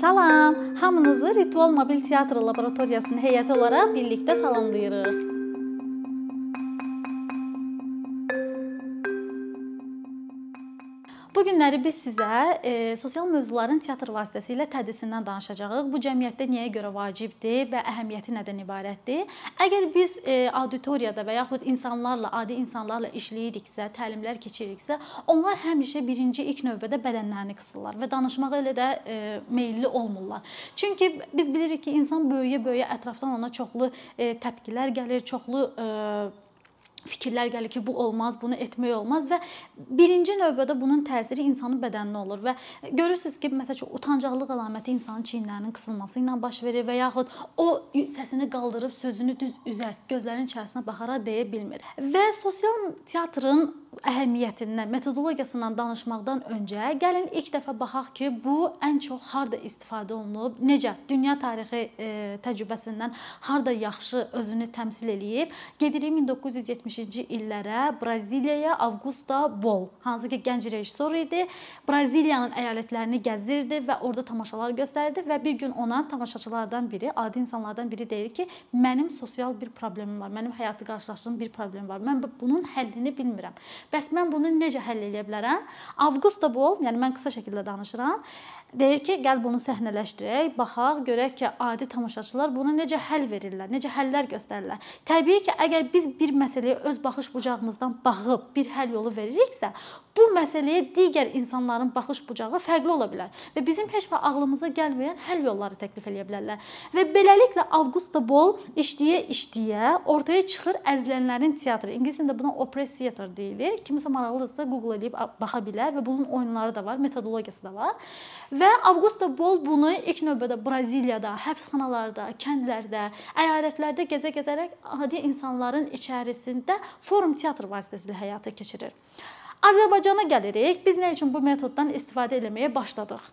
Salam, hamınızı Ritual Mobil Teatr Laboratoriyasının heyəti olaraq birlikdə salamlayırıq. Bu günləri biz sizə e, sosial mövzuların teatr vasitəsilə tədrisindən danışacağıq. Bu cəmiyyətdə niyə görə vacibdir və əhəmiyyəti nədən ibarətdir? Əgər biz e, auditoriyada və yaxud insanlarla, adi insanlarla işləyiriksə, təlimlər keçiririksə, onlar həmişə birinci ilk növbədə bədənlərini qısırlar və danışmağa elə də e, meylli olmurlar. Çünki biz bilirik ki, insan böyüyə-böyüyə ətrafdan ona çoxlu e, təpkilər gəlir, çoxlu e, fikirlər gəlir ki, bu olmaz, bunu etmək olmaz və birinci növbədə bunun təsiri insanın bədəninə olur və görürsüz ki, məsələn, utancaqlıq əlaməti insanın çiyinlərinin qısılması ilə baş verir və yaxud o səsini qaldırıb sözünü düz üzə, gözlərinin içərisinə baxaraq deyə bilmir. Və sosial teatrın əhəmiyyətindən, metodologiyasından danışmaqdan öncə gəlin ilk dəfə baxaq ki, bu ən çox harda istifadə olunub, necə dünya tarixi e, təcrübəsindən harda yaxşı özünü təmsil eləyib. Gedirik 1970-ci illərə Braziliyaya Augusta Bol, hansı ki gənc rejissor idi. Braziliyanın əyalətlərini gəzirdi və orada tamaşalar göstərirdi və bir gün ona tamaşaçılardan biri, adi insanlardan biri deyir ki, mənim sosial bir problemim var, mənim həyatda qarşılaşdığım bir problem var. Mən bunun həllini bilmirəm. Bəs mən bunu necə həll edə bilərəm? Avqusta Bol, yəni mən qısa şəkildə danışıram. Deyir ki, gəl bunu səhnələşdirək, baxaq, görək ki, adi tamaşaçılar buna necə həll verirlər, necə həllər göstərirlər. Təbii ki, əgər biz bir məsələyə öz baxış bucağımızdan baxıb bir həll yolu veririksə, bu məsələyə digər insanların baxış bucağı fərqli ola bilər və bizim heç vaxt ağlımıza gəlməyən həll yolları təklif edə bilərlər. Və beləliklə Augusta Bol işləyə-işləyə ortaya çıxır əzilənlərin teatrı. İngilis dilində buna opera theater deyilir. Kimisə maraqlıdırsa Google edib baxa bilər və bunun oyunları da var, metodologiyası da var. Və Augusto Bol bunu ilk növbədə Braziliyada, həbsxanalarda, kəndlərdə, əyalətlərdə gəzə-gəzərək adi insanların içərisində forum teatr vasitəsilə həyata keçirir. Azərbaycana gəlirik. Biz nə üçün bu metoddan istifadə etməyə başladıq?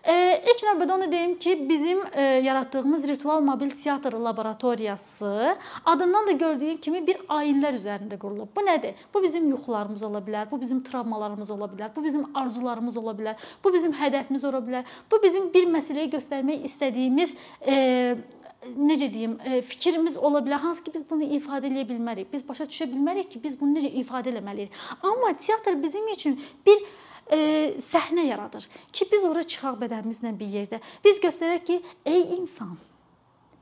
İlk növbədə onu deyim ki, bizim e, yaratdığımız Ritual Mobil Teatr Laboratoriyası adından da gördüyün kimi bir ayinlər üzərində qurulub. Bu nədir? Bu bizim yuxularımız ola bilər, bu bizim travmalarımız ola bilər, bu bizim arzularımız ola bilər, bu bizim hədəfimiz ola bilər, bu bizim bir məsələyi göstərmək istədiyimiz e, necə deyim, e, fikrimiz ola bilər. Hansı ki biz bunu ifadə edə bilmərik. Biz başa düşə bilmərik ki, biz bunu necə ifadə etməliyik. Amma teatr bizim üçün bir e, səhnə yaradır ki, biz ora çıxaq bədənimizlə bir yerdə. Biz göstərək ki, ey insan,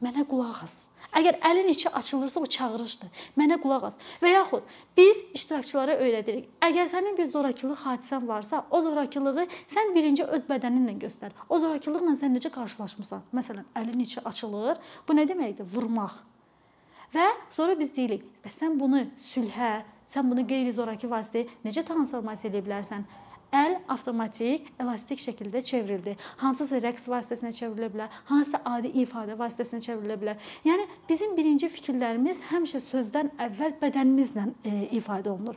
mənə qulaq as. Əgər əlin içi açılırsa o çağırışdır. Mənə qulaq as. Və yaxud biz iştirakçılara öyrədirik. Əgər sənin bir zorakılıq hadisən varsa, o zorakılığı sən birinci öz bədəninlə göstər. O zorakılıqla sən necə qarşılaşmısan? Məsələn, əlin içi açılır. Bu nə deməkdir? Vurmaq. Və sonra biz deyirik, bəs sən bunu sülhə, sən bunu qeyri-zoraki vasitəyə necə transformasiya edə bilərsən? Əl avtomatik, elastik şəkildə çevrildi. Hansısa rəqs vasitəsinə çevrilə bilər, hansısa adi ifadə vasitəsinə çevrilə bilər. Yəni bizim birinci fikirlərimiz həmişə sözdən əvvəl bədənimizlə e, ifadə olunur.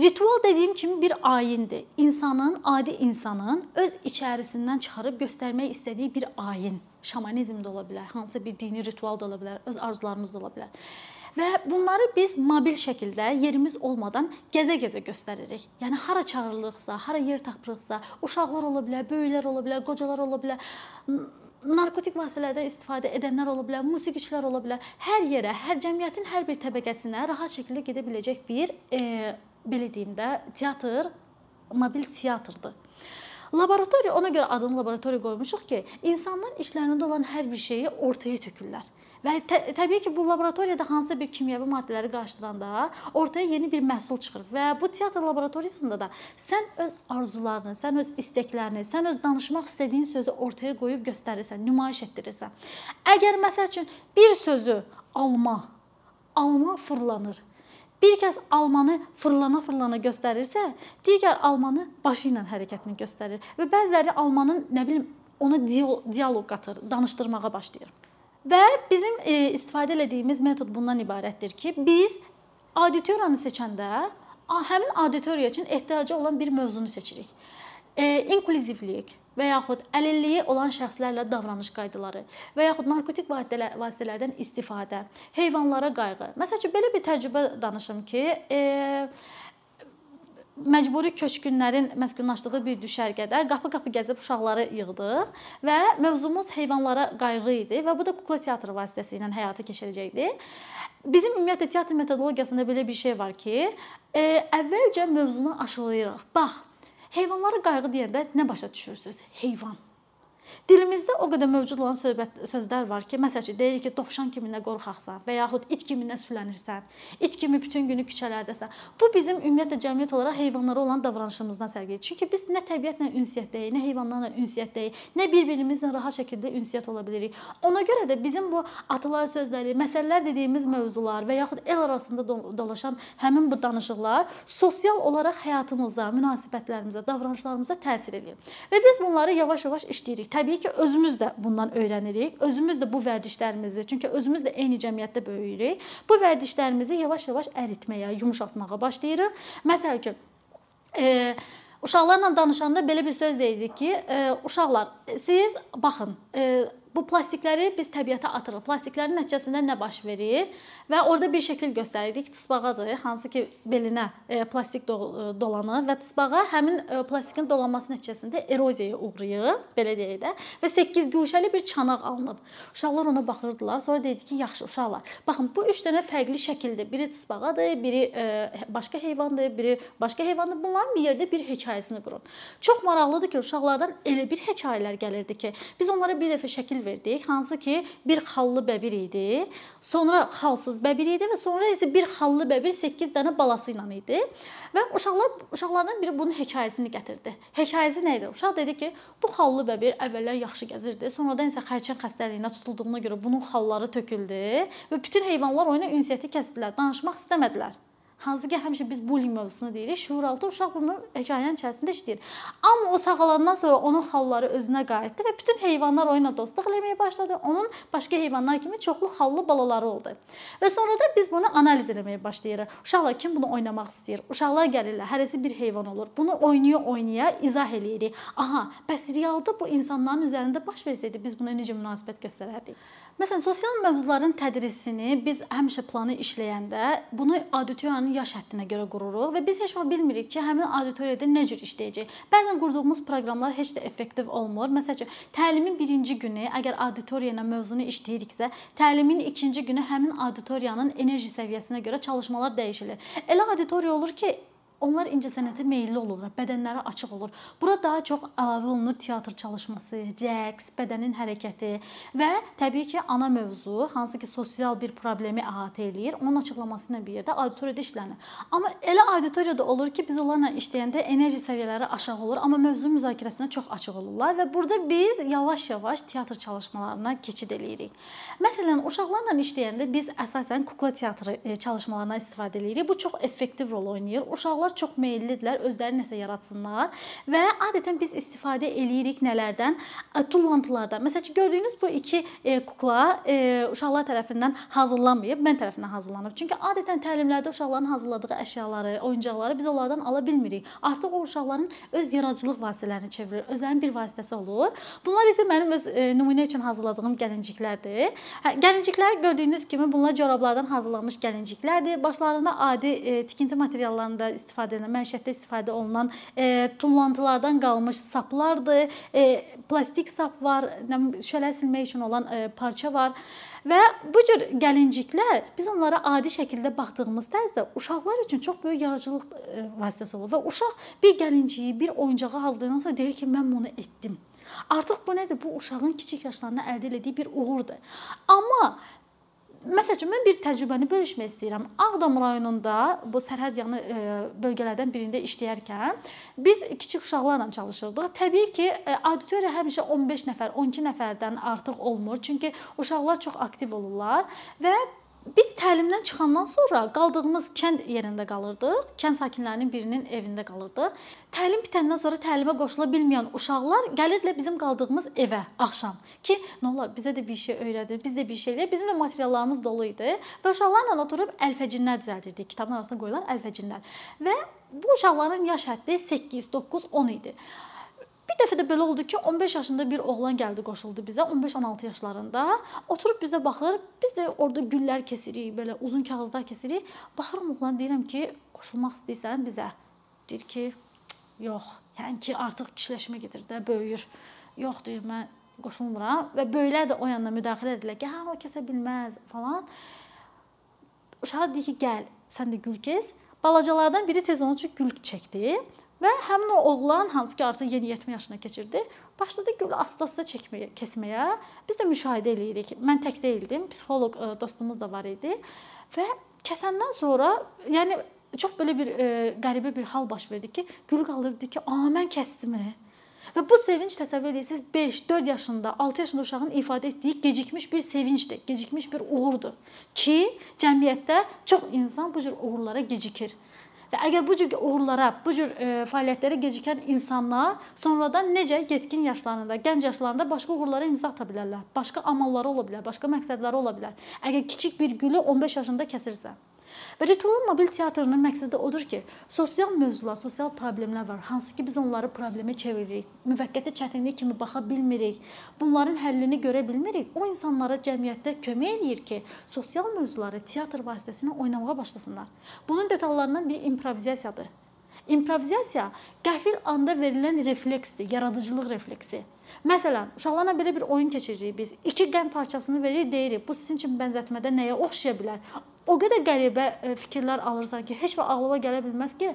Ritual dediyim kimi bir ayindir. İnsanın, adi insanın öz içərisindən çıxarıb göstərmək istədiyi bir ayin. Şamanizm də ola bilər, hansısa bir dini ritual da ola bilər, öz arzularımız da ola bilər. Və bunları biz mobil şəkildə yerimiz olmadan gəzə-gəzə göstəririk. Yəni hara çağırılırıqsa, hara yer tapırıqsa, uşaqlar ola bilər, böyüklər ola bilər, qocalar ola bilər, narkotik vasitələrdən istifadə edənlər ola bilər, musiqiçilər ola bilər. Hər yerə, hər cəmiyyətin hər bir təbəqəsinə rahat şəkildə gedə biləcək bir e, belə deyim də, teatr mobil teatrdır. Laboratoriya ona görə adını laboratoriya qoymuşuq ki, insanlar işlərində olan hər bir şeyi ortaya tökürlər. Və tə təbii ki, bu laboratoriyada hansısa bir kimyəvi maddələri qarışdıranda ortaya yeni bir məhsul çıxır. Və bu teatr laboratoriyasında da sən öz arzularını, sən öz istəklərini, sən öz danışmaq istədiyin sözü ortaya qoyub göstərirsən, nümayiş etdirirsən. Əgər məsəl üçün bir sözü alma, alma fırlanır. Bir kəs almanı fırlana-fırlana göstərirsə, digər almanı başı ilə hərəkətini göstərir və bəziləri almanın nə bilim ona dialoq qatır, danışdırmağa başlayır. Və bizim e, istifadə etdiyimiz metod bundan ibarətdir ki, biz auditoriyanı seçəndə həmin auditoriya üçün ehtiyacı olan bir mövzunu seçirik. E, inklüzivlik və yaxud əlilliyi olan şəxslərlə davranış qaydaları və yaxud narkotik vasitələrdən istifadə, heyvanlara qayğı. Məsələn, belə bir təcrübə danışım ki, e, məcburi köçkünlərin məskunlaşdığı bir düşərgədə qapı-qapı gəzib uşaqları yığdıq və mövzumuz heyvanlara qayğı idi və bu da kukla teatrı vasitəsilə həyata keçiriləcəkdi. Bizim ümumiyyətlə teatr metodologiyasında belə bir şey var ki, e, əvvəlcə mövzunu aşılayırıq. Bax, heyvanlara qayğı deyəndə nə başa düşürsüz? Heyvan. Dilimizdə o qədər mövcud olan söhbət sözlər var ki, məsələn, deyirik ki, dovşan kimi nə qorxaqsan və yaxud it kimi nə sülənirsən, it kimi bütün günü küçələrdəsən. Bu bizim ümumiyyətlə cəmiyyət olaraq heyvanlara olan davranışımızdan sərgidir. Çünki biz nə təbiətlə ünsiyyətdəyik, nə heyvanlarla ünsiyyətdəyik, nə bir-birimizlə rahat şəkildə ünsiyyət ola bilirik. Ona görə də bizim bu atalar sözləri, məsələlər dediyimiz mövzular və yaxud el arasında dolaşan həmin bu danışıqlar sosial olaraq həyatımıza, münasibətlərimizə, davranışlarımıza təsir edir. Və biz bunları yavaş-yavaş işləyirik. Təbii ki, özümüz də bundan öyrənirik. Özümüz də bu vərdişlərimizi, çünki özümüz də eyni cəmiyyətdə böyüyürük. Bu vərdişlərimizi yavaş-yavaş əritməyə, yumşaltmağa başlayırıq. Məsəl üçün, e, uşaqlarla danışanda belə bir söz deyirik ki, e, uşaqlar, siz baxın, e, bu plastikləri biz təbiətə atırıq. Plastiklərin nəticəsində nə baş verir? Və orada bir şəkil göstərirdik. Tısbağadır, hansı ki belinə e, plastik e, dolanır və tısbağa həmin e, plastikin dolanması nəticəsində eroziyaya uğrayır, belə deyək də, və 8 guşəli bir çanaq alınıb. Uşaqlar ona baxırdılar. Sonra dedi ki, yaxşı uşaqlar, baxın bu 3 dənə fərqli şəkildir. Biri tısbağadır, biri başqa heyvandır, biri başqa heyvandır. Bunların bir yerdə bir hekayəsini qurun. Çox maraqlıdır ki, uşaqlardan elə bir hekayələr gəlirdi ki, biz onlara bir dəfə şəkil verdik, hansı ki bir xallı bəbir idi. Sonra xalsız bəbir idi və sonra isə bir xallı bəbir 8 dənə balası ilə idi. Və uşaqlar uşaqlardan biri bunun hekayəsini gətirdi. Hekayəsi nə idi? Uşaq dedi ki, bu xallı bəbir əvvəllər yaxşı gəzirdi, sonradan isə xərçəng xəstəliyinə tutulduğuna görə bunun xalları töküldü və bütün heyvanlar oyuna ünsiyyəti kəsdilər, danışmaq istəmədilər. Hansı ki, həmişə biz bullying mövzusunu deyirik. Şuuraltı uşaq bunu hekayənin içərisində işləyir. Amma o sağalandan sonra onun xalları özünə qayıtdı və bütün heyvanlar oyuna dostluq eləməyə başladı. Onun başqa heyvanlar kimi çoxlu xallı balaları oldu. Və sonra da biz bunu analiz eləməyə başlayırıq. Uşaqlar kim bunu oynamaq istəyir? Uşaqlar gəlirlər, hərəsi bir heyvan olur. Bunu oynaya-oynaya izah eləyirik. Aha, bəs realda bu insanların üzərində baş versəydi biz buna necə münasibət göstərərdik? Məsələn, sosial mövzuların tədrisini biz həmişə planı işləyəndə bunu auditoriyanın yaş həddinə görə qururuq və biz heç vaxt bilmirik ki, həmin auditoriyada nə cür işləyəcək. Bəzən qurduğumuz proqramlar heç də effektiv olmur. Məsəl üçün, təlimin birinci günü əgər auditoriya ilə mövzunu işləyiriksə, təlimin ikinci günü həmin auditoriyanın enerji səviyyəsinə görə çalışmalar dəyişilir. Elə auditoriya olur ki, Onlar incəsənətə meylli olurlar, bədənləri açıq olur. Bura daha çox əlavə olunur teatr çalışması, rəqs, bədənin hərəkəti və təbii ki, ana mövzu, hansı ki, sosial bir problemi əhatə eləyir, onun açıqlaması ilə bir yerdə auditoriyada işlənir. Amma elə auditoriyada olur ki, biz onlarla işləyəndə enerji səviyyələri aşağı olur, amma mövzu müzakirəsinə çox açıq olurlar və burada biz yavaş-yavaş teatr çalışmalarına keçid eləyirik. Məsələn, uşaqlarla işləyəndə biz əsasən kukla teatrı e, çalışmalarından istifadə eləyirik. Bu çox effektiv rol oynayır. Uşaqlar çox meyllidirlər özləri nəsə yaratsınlar və adətən biz istifadə eləyirik nələrdən? Tullantılardan. Məsələn gördüyünüz bu iki e, kukla e, uşaqlar tərəfindən hazırlanmayıb, mən tərəfindən hazırlanıb. Çünki adətən təlimlərdə uşaqların hazırladığı əşyaları, oyuncaqları biz onlardan ala bilmirik. Artıq o uşaqların öz yaradıcılıq vasitələrini çevirir. Özlərinin bir vasitəsi olur. Bunlar isə mənim öz e, nümunə üçün hazırladığım gəlinciklərdir. Hə, gəlinciklər gördüyünüz kimi bunlar corablardan hazırlanmış gəlinciklərdir. Başlarında adi e, tikinti materiallarında istifadə istifadə edilən, məişətdə istifadə olunan e, tullantılardan qalmış saplardır. E, plastik sap var, şələ silmək üçün olan e, parça var. Və bu cür gəlinciklər biz onlara adi şəkildə baxdığımız tərzdə uşaqlar üçün çox böyük yaradıcılıq e, vasitəsi olur və uşaq bir gəlinciyi, bir oyuncağı hazırlayandan sonra deyir ki, mən bunu etdim. Artıq bu nədir? Bu uşağın kiçik yaşlarında əldə etdiyi bir uğurdur. Amma Məsəl üçün mən bir təcrübəni bölüşmək istəyirəm. Ağdam rayonunda bu sərhəd yanı e, bölgələrdən birində işləyərkən biz kiçik uşaqlarla çalışırdıq. Təbii ki, e, auditoriya həmişə 15 nəfər, 12 nəfərdən artıq olmur. Çünki uşaqlar çox aktiv olurlar və Biz təlimdən çıxandan sonra qaldığımız kənd yerində qalırdıq. Kənd sakinlərinin birinin evində qalırdıq. Təlim bitəndən sonra təlimə qoşula bilməyən uşaqlar gəlirdilər bizim qaldığımız evə axşam ki, nə olar bizə də bir şey öyrədin, biz də bir şey eləyək. Bizim də materiallarımız dolu idi və uşaqlarla oturub əlfəcinlər düzəldirdik. Kitabın arasına qoyulan əlfəcinlər. Və bu uşaqların yaş həddi 8, 9, 10 idi. Bir dəfə də belə oldu ki, 15 yaşında bir oğlan gəldi, qoşuldu bizə, 15-16 yaşlarında. Oturub bizə baxır. Biz də orada güllər kəsirik, belə uzun kağızlar kəsirik. Baxıram oğlan deyirəm ki, qoşulmaq istəyirsən bizə. deyir ki, yox, yəni ki, artıq kişiləşmə gedir də, böyüyür. Yox deyir, mən qoşulmuram və böyüklər də o yandan müdaxilə edirlər ki, hə, o kəsə bilməz falan. Uşaq deyir ki, gəl, sən də gül kes. Balacalardan biri tez onun üçün gül çəkdi və həmin o oğlan hansı ki artıq yeniyetmə yaşına keçirdi, başladı gülü asta-asta çəkməyə, kəsməyə. Biz də müşahidə eləyirik. Mən tək deyildim, psixoloq e, dostumuz da var idi və kəsəndən sonra, yəni çox belə bir e, qəribə bir hal baş verdi ki, gül qaldırdı ki, "A, mən kəsdimi?" Və bu sevinc təsəvvür edirsiniz 5, 4 yaşında, 6 yaşında uşağın ifadə etdiyi gecikmiş bir sevincdir, gecikmiş bir uğurdur ki, cəmiyyətdə çox insan bu cür uğurlara gecikir. Və əgər bu cür uğurlara, bu cür e, fəaliyyətlərə gecikən insanlar sonradan necə yetkin yaşlarında, gənc yaşlarında başqa uğurlara imza ata bilərlər. Başqa amalları ola bilər, başqa məqsədləri ola bilər. Əgər kiçik bir gülü 15 yaşında kəsirsən. Və ritual mobil teatrının məqsədi odur ki, sosial mövzular, sosial problemlər var, hansı ki biz onları problemə çeviririk. Müvəqqəti çətinlik kimi baxa bilmirik. Bunların həllini görə bilmirik. O insanlara cəmiyyətdə kömək eləyir ki, sosial mövzuları teatr vasitəsilə oynamağa başlasınlar. Bunun detallarından biri improvizasiyadır. İmprovizasiya qəfil anda verilən refleksdir, yaradıcılıq refleksi. Məsələn, uşaqlarla belə bir oyun keçiririk biz. İki qənd parçasını veririk, deyirik, bu sizin üçün bənzətmədə nəyə oxşaya bilər? O qədər qəribə e, fikirlər alırsan ki, heç vaxt ağlıma gələ bilməz ki,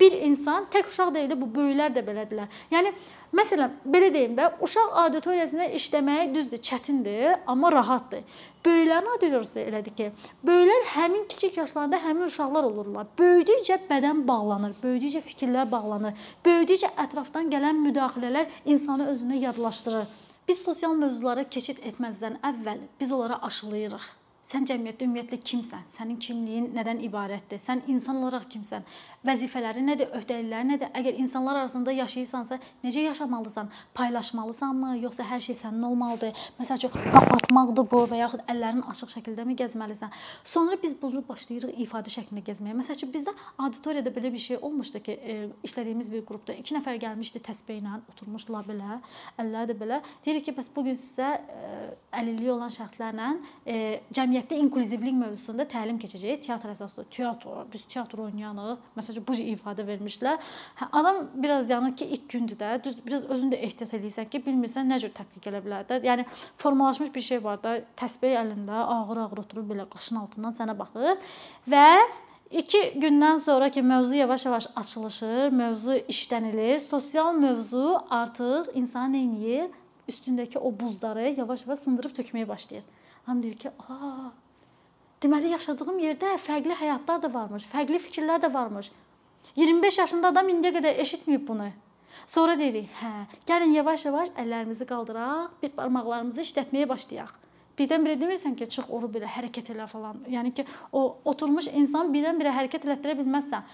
bir insan tək uşaq deyil, bu böyüklər də belədirlər. Yəni məsələn, belə deyim də, uşaq auditoriyasında işləmək düzdür, çətindir, amma rahatdır. Böyüklərin auditoriyası elədir ki, böyüklər həmin kiçik yaşlarda həmin uşaqlar olurlar. Böyüdükcə bədən bağlanır, böyüdükcə fikirlər bağlanır, böyüdükcə ətrafdan gələn müdaxilələr insanı özünə yadlaşdırır. Biz sosial mövzulara keçid etməzdən əvvəl biz onlara aşılayırıq. Sən cəmiyyətdə ümumiyyətlə kimsən? Sənin kimliyin nədən ibarətdir? Sən insan olaraq kimsən? Vəzifələrin nədir? Öhdəliklərin nədir? Əgər insanlar arasında yaşayırsansa, necə yaşamalısan? Paylaşmalısanmı, yoxsa hər şey sənin olmalıdır? Məsəl üçün, lap atmaqdır bu və yaxud əllərin açıq şəkildəmi gəzməlisən? Sonra biz bunu başlayırıq ifadə şəklində gəzməyə. Məsəl üçün bizdə auditoriyada belə bir şey olmuşdu ki, e, işlədiyimiz bir qrupda 2 nəfər gəlmişdi təsbehlə, oturmuşdular belə, əlləri də belə. Deyirik ki, bəs bu gün sizə e, əlilliyi olan şəxslərlə e, cəmiyyət cəmiyyətdə inklüzivlik mövzusunda təlim keçəcək. Teatr əsaslı teatr, biz teatr oynayanıq. Məsələn, bu cür ifadə vermişlər. Hə, adam biraz yanır ki, ilk gündür də, düz biraz özün də ehtiyat eləyirsən ki, bilmirsən nə cür tətbiq edə bilər də. Yəni formalaşmış bir şey var da, təsbeh əlində ağır-ağır oturub belə qaşın altından sənə baxır və 2 gündən sonra ki, mövzu yavaş-yavaş açılışır, mövzu işlənilir, sosial mövzu artıq insanı nə edir? Üstündəki o buzları yavaş-yavaş sındırıb tökməyə başlayır. Hamı deyir ki, "A, deməli yaşadığım yerdə fərqli həyatlar da varmış, fərqli fikirlər də varmış." 25 yaşında adam indiyə qədər eşitməyib bunu. Sonra deyirik, "Hə, gəlin yavaş-yavaş əllərimizi qaldıraq, bir barmaqlarımızı işlətməyə başlayaq." Birdən-birə demirsən ki, çıx oru belə hərəkət elə falan. Yəni ki, o oturmuş insan birdən-birə hərəkət elətdirə bilməzsən.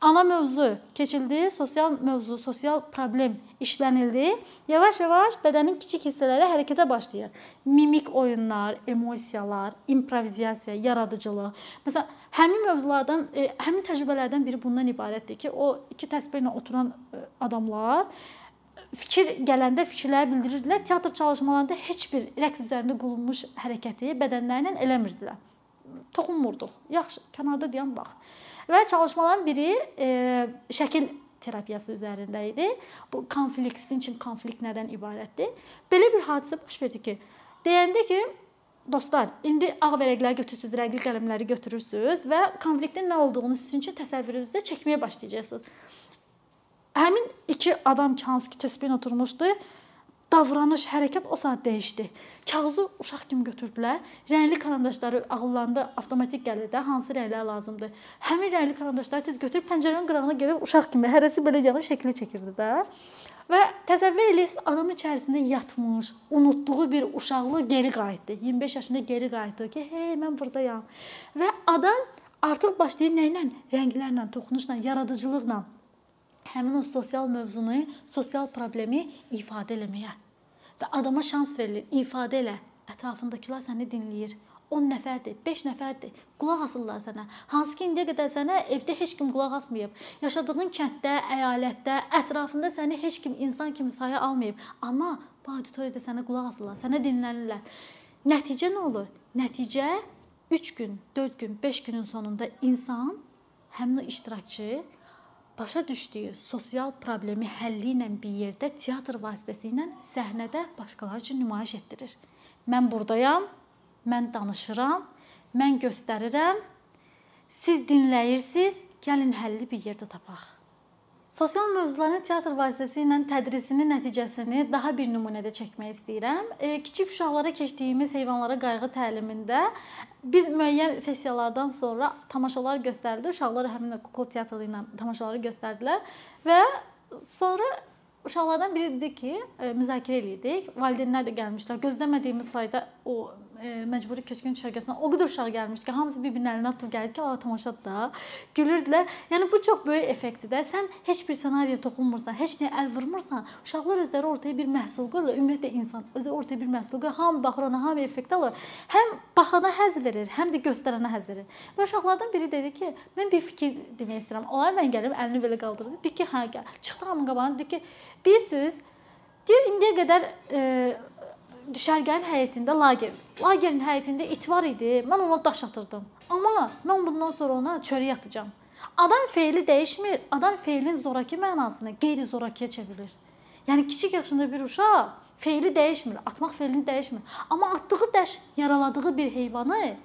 Ana mövzu keçildi, sosial mövzu, sosial problem işlənildi. Yavaş-yavaş bədənin kiçik hissələri hərəkətə başlayır. Mimik oyunlar, emosiyalar, improvizasiya, yaradıcılıq. Məsələn, həmin mövzulardan, e, həmin təcrübələrdən biri bundan ibarətdir ki, o iki təsbehlə oturan e, adamlar fikir gələndə fikirləri bildirirdilər. Teatr çalışmalarında heç bir rəqs üzərində qurulmuş hərəkəti bədənlərlə eləmirdilər. Toxunmurduq. Yaxşı, kənarda dayan bax. Və çalışmaların biri e, şəkil terapiyası üzərində idi. Bu konflikt, sizin üçün konflikt nədən ibarətdir? Belə bir hadisə baş verdi ki, deyəndə ki, dostlar, indi ağ vərəqləri götürürsüz, rəngli qələmləri götürürsüz və konfliktin nə olduğunu sizin üçün təsəvvürünüzdə çəkməyə başlayacaqsınız. Həmin iki adam ki, hansı ki təsbih oturmuşdu, davranış, hərəkət o saat dəyişdi. Kağızı uşaq kimi götürdülər. Rəngli karandaşları ağıllarında avtomatik gəlir də, hansı rənglər lazımdır. Həmin rəngli karandaşları tez götürüb pəncərənin qırağına gəlib uşaq kimi hərəsi belə yanıb şəkli çəkirdi də. Və təsəvvür eləyirsiniz, adam içərisində yatmış, unutduğu bir uşaqlığı geri qayıtdı. 25 yaşında geri qayıtdı ki, "Hey, mən burdayam." Və adam artıq başlayır nə ilə? Rənglərlə, toxunuşla, yaradıcılıqla həmin o sosial mövzunu, sosial problemi ifadə eləməyə. Və adama şans verilir, ifadə elə. Ətrafındakılar səni dinləyir. 10 nəfərdir, 5 nəfərdir. Qulaq asırlar sənə. Hansı ki, indiyə qədər sənə evdə heç kim qulaq asmayıb. Yaşadığın kənddə, əyalətdə, ətrafında səni heç kim insan kimi saya almayıb. Amma bu auditoriyada sənə qulaq asırlar, sənə dinlənirlər. Nəticə nə olur? Nəticə 3 gün, 4 gün, 5 günün sonunda insan həmin o iştirakçı başa düşdüyü sosial problemi həlli ilə bir yerdə teatr vasitəsilə səhnədə başqaları üçün nümayiş etdirir. Mən burdayam, mən danışıram, mən göstərirəm. Siz dinləyirsiniz, gəlin həlli bir yerdə tapaq. Sosial mövzuların teatr vasitəsilə tədrisinin nəticəsini daha bir nümunədə çəkmək istəyirəm. E, kiçik uşaqlara keçdiyimiz heyvanlara qayğı təlimində biz müəyyən sessiyalardan sonra tamaşalar göstərildi. Uşaqlar həmin kukla teatrı ilə tamaşaları göstərdilər və sonra uşaqlardan biri dedi ki, e, müzakirə eləyirdik. Valideynlər də gəlmişlər. Gözləmədiyimiz sayda o məcburi köçkün düşərgəsinə o qədər uşaq gəlmişdi ki, hamısı bir-birinin əlinə atıb gəldi ki, "A, tamaşadır da." Gülürdülər. Yəni bu çox böyük effektdir də. Sən heç bir ssenariyə toxunmursan, heç nəyə əl vurmursan, uşaqlar özləri ortaya bir məhsul qoyurlar. Ümumiyyətlə insan özü ortaya bir məhsul qoyur. Hamı baxır ona, hamı effekt alır. Həm baxana həzz verir, həm də göstərənə həzz verir. Və uşaqlardan biri dedi ki, mən bir fikir demək istəyirəm. Onlar mən gəlib əlini belə qaldırdı. Dedi ki, hə gəl. Çıxdı hamının qabağına dedi ki, bilirsiniz, deyir indiyə qədər e, düşərgənin həyətində lager. Lagerin həyətində it var idi. Mən ona daş atırdım. Amma mən bundan sonra ona çörək atacağam. Adam feili dəyişmir. Adam feilin zoraki mənasını qeyri-zorakiyə çevirir. Yəni kiçik yaşında bir uşaq feili dəyişmir, atmaq feilini dəyişmir. Amma atdığı daş yaraladığı bir heyvanı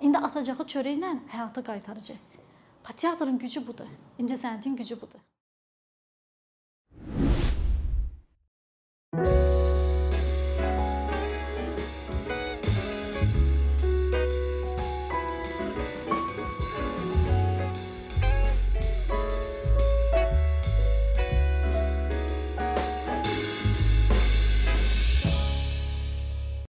indi atacağı çörəklə həyata qaytaracaq. Teatrın gücü budur. İncə sənətin gücü budur.